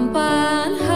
sampan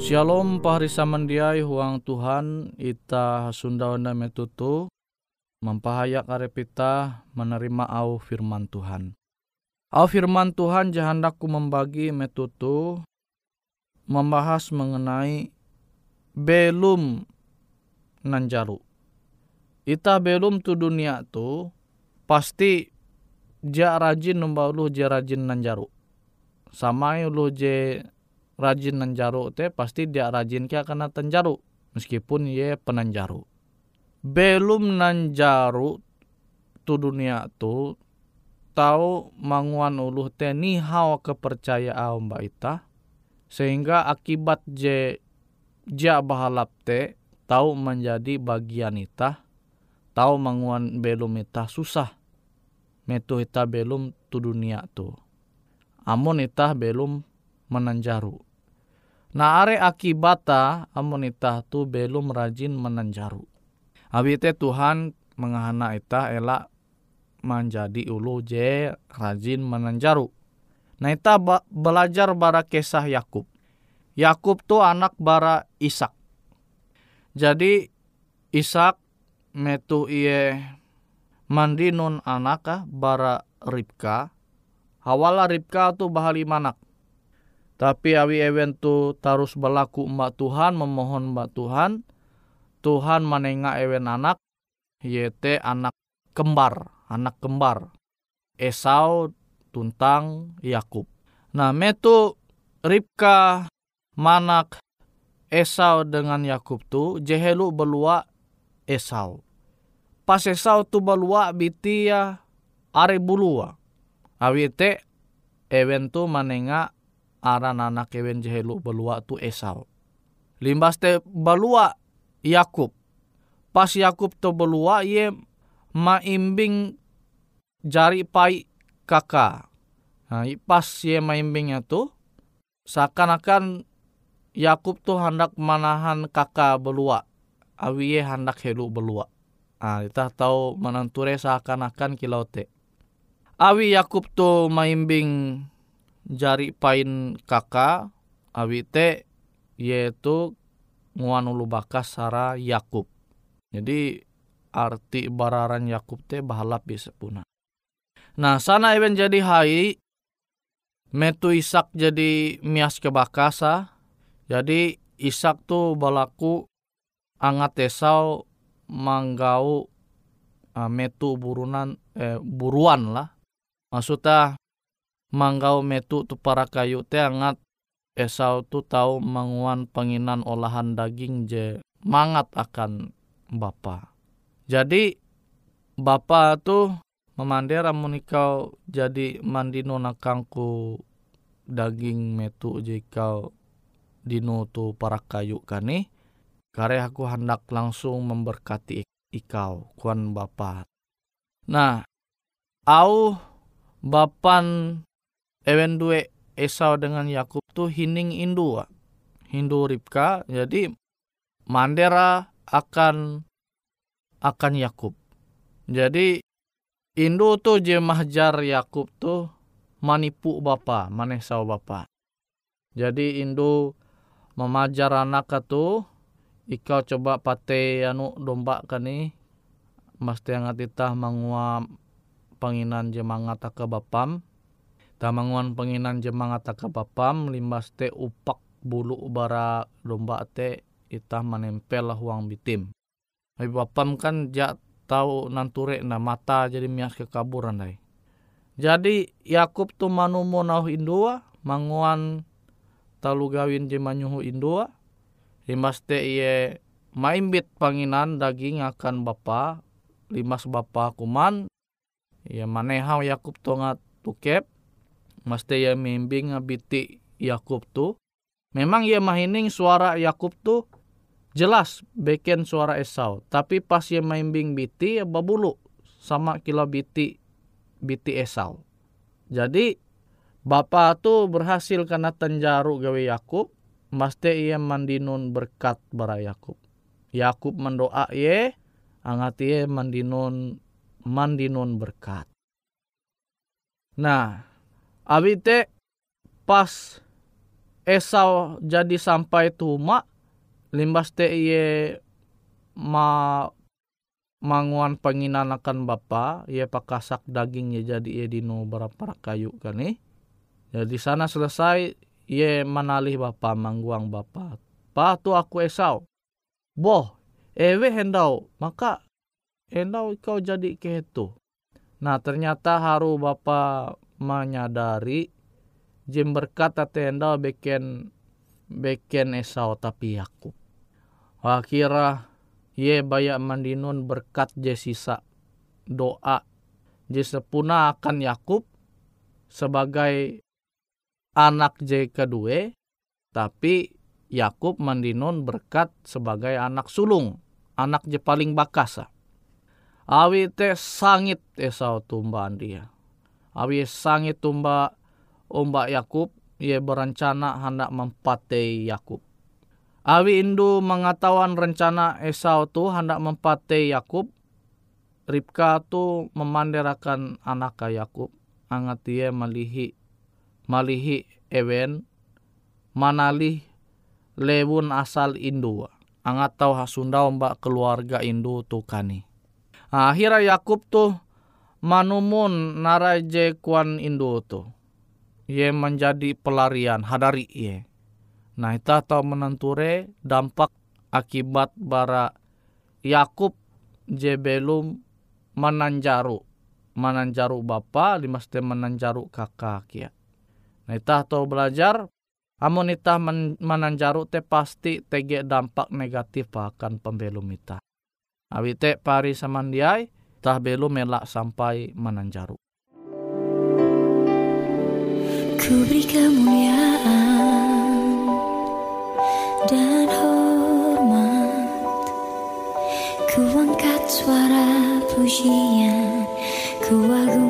Shalom pahari samandiai huang Tuhan ita sunda onda metutu mempahayak arepita menerima au firman Tuhan. Au firman Tuhan jahandaku membagi metutu membahas mengenai belum nanjaru. Ita belum tu dunia tu pasti ja rajin numbaulu ja rajin nanjaru. Samai ulu je rajin nanjaru te pasti dia rajin kia kena tenjaru meskipun ye penanjaru. Belum nanjaru tu dunia tu tahu manguan uluh te ni hau kepercayaan mbak ita sehingga akibat je ja bahalap te tahu menjadi bagian ita tahu manguan belum ita susah metu ita belum tu dunia tu amun ita belum menanjaru Nah are akibata amonita tu belum rajin menanjaru. Abite Tuhan mengahana ita elak menjadi ulu je rajin menanjaru. Nah ita belajar bara kisah Yakub. Yakub tu anak bara Ishak. Jadi Ishak metu iye mandinun anaka bara Ribka. Hawala Ribka tu bahali manak tapi awi ewen tu tarus berlaku mbak Tuhan memohon mbak Tuhan. Tuhan menengah ewen anak yete anak kembar, anak kembar. Esau tuntang Yakub. Nah, metu Ribka manak Esau dengan Yakub tu jehelu belua Esau. Pas Esau tu belua bitia are bulua. Awite ewen tu manenga aran anak kewen jehelu belua tu Esau. Limbas te belua Yakub. Pas Yakub tu belua ye maimbing jari pai kakak. Nah, pas ye maimbingnya tu seakan-akan Yakub tu hendak manahan kakak belua. Awi ye hendak helu belua. Ah, kita tahu menenture seakan-akan kilau te. Awi Yakub tu maimbing jari pain kakak awite yaitu nguan ulu bakas sara Yakub. Jadi arti bararan Yakub te bahalap bisa punah. Nah sana even jadi hai metu Isak jadi mias ke bakasa. Jadi Isak tu balaku angat Esau manggau uh, metu burunan eh, buruan lah. Maksudnya manggau metu tu para kayu te angat Esau tu tahu manguan penginan olahan daging je mangat akan bapa. Jadi bapa tu memandera menikau jadi mandi nona kangku daging metu jikau dino tu para kayu kani kare aku hendak langsung memberkati ikau kuan bapa. Nah, au bapan ewen dua Esau dengan Yakub tuh hining indua. Hindu Ribka jadi mandera akan akan Yakub. Jadi Indo tuh je mahjar Yakub tuh manipu bapa, manesau bapa. Jadi Indo memajar anak tuh ikau coba pate anu domba kani mesti yang itah mangua panginan je mangata ke bapam tamanguan penginan jemang ataka bapam limbas te upak bulu bara domba te itah menempel lah uang bitim. Tapi bapam kan jak tahu nanture na mata jadi mias kekaburan dai. Jadi Yakub tu manumo nahu indua manguan talu gawin jemanyuhu indua. Limbas te iye maimbit panginan daging akan bapa limas bapa kuman. Ya manehau Yakub tongat tukep Mesti ya mimbing ngabiti Yakub tu. Memang ya mahining suara Yakub tu jelas beken suara Esau. Tapi pas ya mimbing biti ya babulu sama kilo biti biti Esau. Jadi Bapak tu berhasil karena tenjaru gawe Yakub. Maste ia mandinun berkat bara Yakub. Yakub mendoa ye angat ye mandinun mandinun berkat. Nah, abite pas Esau jadi sampai tuma limbas te iye ma manguan penginan akan bapa ia pakasak dagingnya jadi ia dino berapa kayu kan nih jadi sana selesai ia manalih bapa mangguang bapa. Pa tu aku Esau boh ewe hendau maka hendau kau jadi ketu nah ternyata haru bapa menyadari jim berkata tenda beken beken Esau tapi Yakub Akhirnya ye bayak mandinun berkat je sisa doa. Je sepuna akan Yakub sebagai anak je kedua tapi Yakub mandinun berkat sebagai anak sulung anak je paling bakasa awi te sangit Esau tumba dia. Awi sangit tumba ombak Yakub ye berencana hendak mempatei Yakub Awi Indu mengetahuan rencana Esau tu hendak mempatei Yakub. Ribka tu memandirakan anak Yakub. Angat dia malihi malihi ewen manalih lewun asal Indu. Angat tahu hasunda mbak keluarga Indu tu kani. Akhirnya Yakub tu manumun naraje kuan Indu tu. Ye menjadi pelarian hadari ye Nah, kita tahu menenture dampak akibat bara Yakub je belum menanjaru menanjaru bapa limas menanjaru kakak ya. Nah, kita tahu belajar amun kita menanjaru te pasti tege dampak negatif akan pembelum kita. Awi te pari samandiai tah belum melak sampai menanjaru. Ku beri kemuliaan pujian ku agung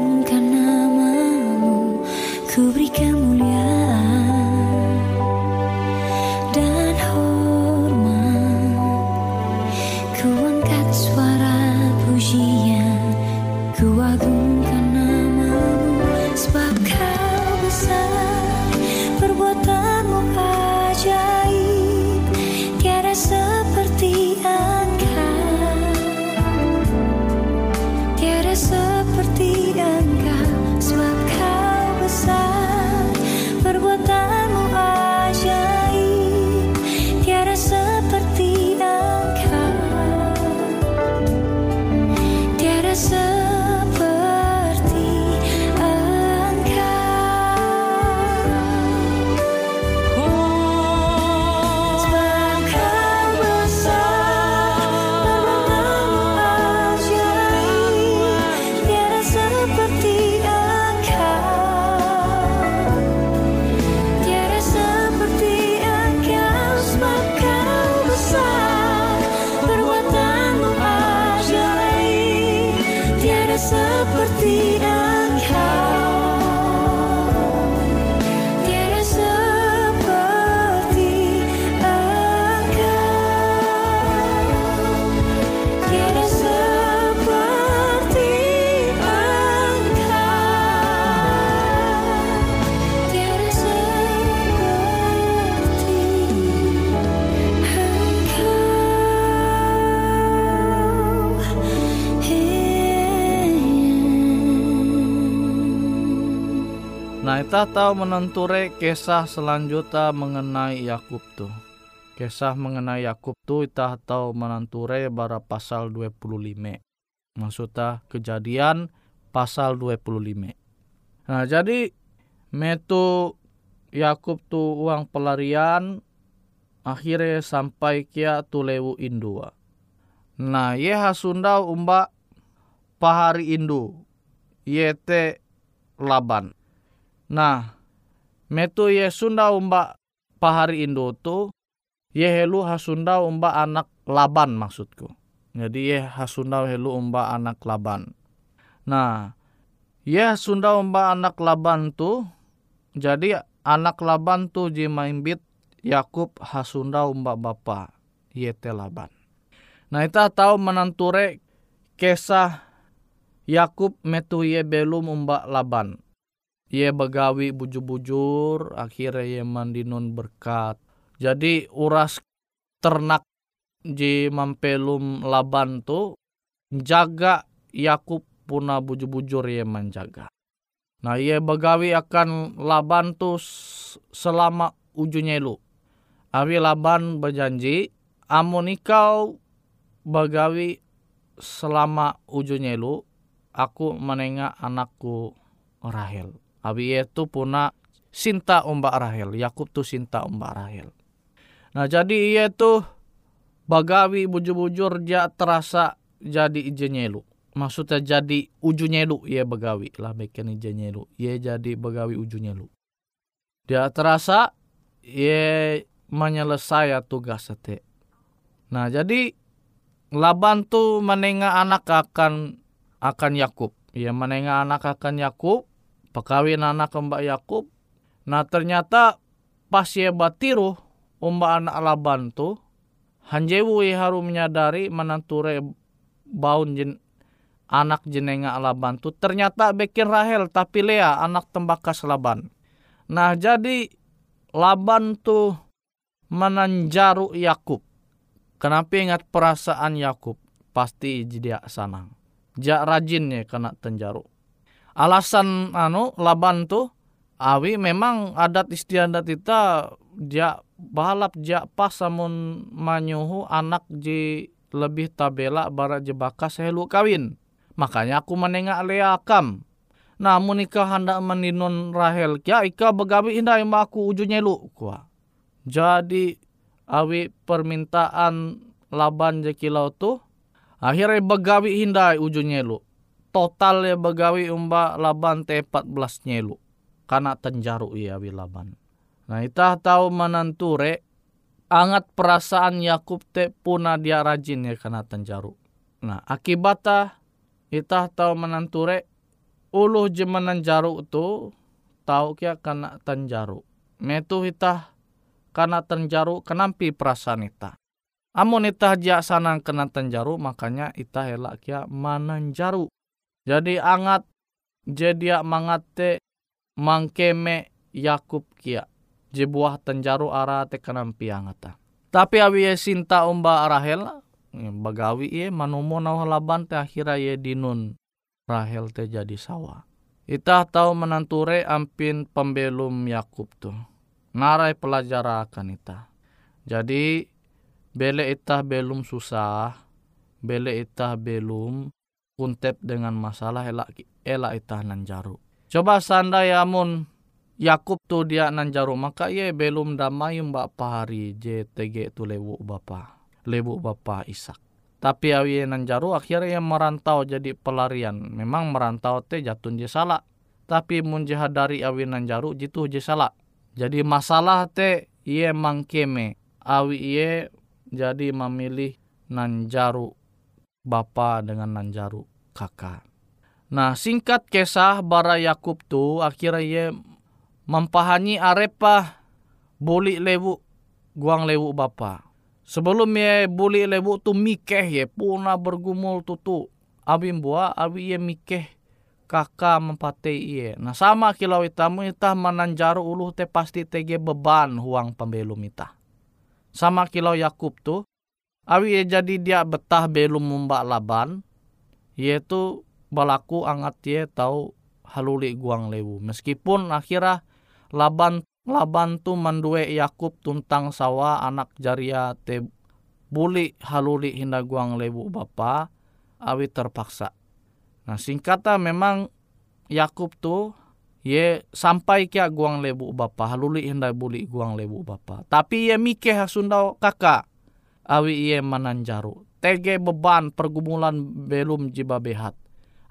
kita tahu menenture kisah selanjutnya mengenai Yakub tuh. Kisah mengenai Yakub tuh kita tahu menenture bara pasal 25. Maksudnya kejadian pasal 25. Nah, jadi metu Yakub tuh uang pelarian akhirnya sampai kia tulewu indua. Nah, ye hasunda umba pahari indu. Yete laban. Nah, metu ye sunda umba pahari indo tu ye helu hasunda umba anak laban maksudku. Jadi ye hasunda helu umba anak laban. Nah, ye hasunda umba anak laban tu jadi anak laban tu je maimbit Yakub hasunda umba bapa yete Laban. Nah ita tahu menanture kisah Yakub metu ye belum umba Laban. Ye begawi bujur-bujur akhirnya ye mandinun berkat. Jadi uras ternak di mampelum Laban tu jaga Yakub puna bujur-bujur ye menjaga. Nah ye begawi akan Laban tu selama ujungnya lu. Awi Laban berjanji amun ikau begawi selama ujungnya lu aku menengah anakku Rahel. Abi itu puna sinta umbak Rahel. Yakub tu sinta umbak Rahel. Nah jadi ia tu bagawi bujur-bujur dia terasa jadi ijennya lu. Maksudnya jadi ujungnya lu ia begawi lah bikin ijennya lu. Ia jadi begawi ujungnya lu. Dia terasa ia menyelesai tugas sete. Nah jadi Laban tu menengah anak akan akan Yakub. Ia menengah anak akan Yakub, pekawin anak mbak Yakub. Nah ternyata pas ia batiru umba anak Laban tu, hanjewu ia haru menyadari menanture baun jen, anak jenenga Laban tu ternyata bikin Rahel tapi Lea anak tembakas Laban. Nah jadi Laban tu menanjaru Yakub. Kenapa ingat perasaan Yakub? Pasti dia sanang. Jak rajinnya kena tenjaru. Alasan anu Laban tu awi memang adat istiadat kita dia balap jak pas samun manyuhu anak ji lebih tabela bara jebaka sehelu kawin. Makanya aku menengak Lea akam. Namun ika hendak meninun Rahel kia ika begawi indah yang aku ujungnya lu kuah. Jadi awi permintaan Laban je kilau tu akhirnya begawi hindai ujungnya lu. Total ya begawi umba Laban te 14 nyelu. Karena tenjaru ia awi Laban. Nah itah tahu menanture angat perasaan Yakub te puna dia rajin ya karena tenjaru. Nah akibatnya itah tahu menanture uluh je menanjaru tu tahu kia kena tenjaru. Metu itah karena tenjaru kenampi perasaan ita. Amun ita dia sanang kena tenjaru makanya ita helak kia mananjaru. Jadi angat jadi mangate mangkeme Yakub kia. Je buah tenjaru ara te kenampi angata. Tapi awi ye sinta umba Rahel bagawi ye manumo laban te akhira ye dinun Rahel te jadi sawa. Ita tahu menanture ampin pembelum Yakub tu. Narai pelajara akan ita. Jadi bele ita belum susah, bele ita belum kuntep dengan masalah elak elak ita nanjaru. Coba sandai amun Yakub tu dia nanjaru maka ye belum damai mbak pahari JTG tu lewu bapa lewu bapa Ishak. Tapi awi nanjaru akhirnya yang merantau jadi pelarian. Memang merantau te jatun je salah. Tapi mun je hadari awi nanjaru jitu je salah. Jadi masalah te ye mangkeme awi ye jadi memilih nanjaru bapa dengan nanjaru kakak. Nah singkat kisah bara Yakub tu akhirnya ye mempahani arepa buli lewu guang lewu bapa. Sebelum ye buli lewu tu mikeh ye puna bergumul tutu. Abi buah abi ye mikeh kakak mempate iye. Nah sama kilau itamu itah mananjaru uluh te pasti tege beban huang pembelum itah. Sama kilau Yakub tu awi jadi dia betah belum mumbak laban ye tu balaku angat ye tahu haluli guang lewu. Meskipun akhirnya laban laban tu mandue Yakub tuntang sawa anak jaria te buli haluli hinda guang lewu bapa awi terpaksa. Nah singkata memang Yakub tu ye sampai kia guang lebu bapa haluli hinda buli guang lebu bapa. Tapi ye mikeh hasundau kakak awi ye mananjaru. Tege beban pergumulan belum jiba behat.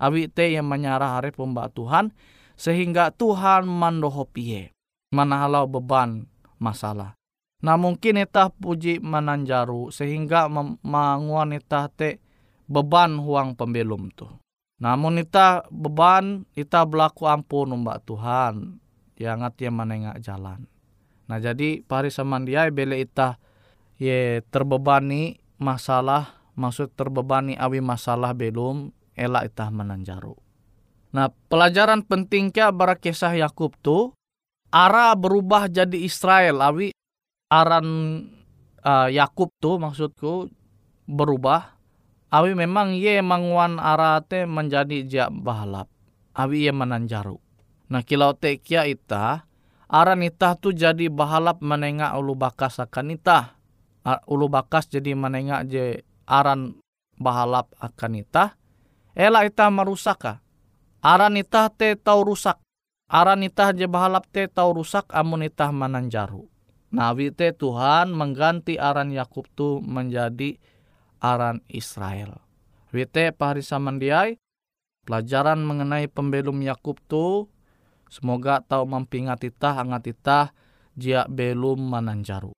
Awi te yang menyarah hari pembak Tuhan sehingga Tuhan mandohop ye manahalau beban masalah. Nah mungkin itah puji mananjaru sehingga manguan itah te beban huang pembelum tu. Namun ita beban ita berlaku ampun mbak Tuhan. Yang ngat yang menengak jalan. Nah jadi pari samandiai bele ita ye terbebani masalah maksud terbebani awi masalah belum elak itah menanjaru. Nah pelajaran penting kia bara kisah Yakub tu ara berubah jadi Israel awi aran uh, Yakub tu maksudku berubah awi memang ye mangwan ara te menjadi jak bahalap awi ye menanjaru. Nah kilau te kia ita aran itah tu jadi bahalap menengak ulu bakas akan itah. Ulu bakas jadi menengak je aran bahalap akan itah. Ela itah merusaka. Aran itah te tau rusak. Aran itah je bahalap te tau rusak amun itah mananjaru. Nawi te Tuhan mengganti aran Yakub tu menjadi aran Israel. Wite pahari samandiai pelajaran mengenai pembelum Yakub tu Semoga tahu mempingat itah angat itah jia belum mananjaru.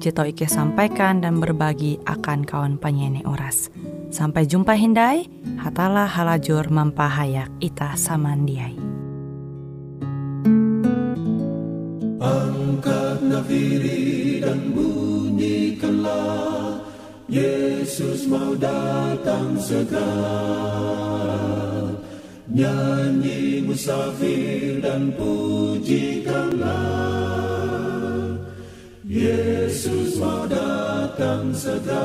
tau Ike sampaikan dan berbagi akan kawan penyanyi Oras. Sampai jumpa Hindai, hatalah halajur mampahayak ita samandiai. Angkat nafiri dan bunyikanlah Yesus mau datang segera Nyanyi musafir dan pujikanlah Yesus mau datang segera.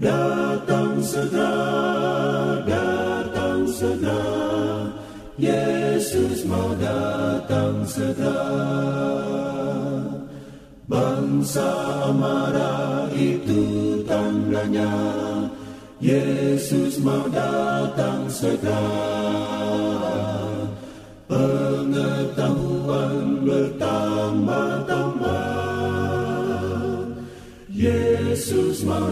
Datang segera, datang segera. Yesus mau datang segera. Bangsa marah itu tandanya. Yesus mau datang segera. Pengetahuan bertambah-tambah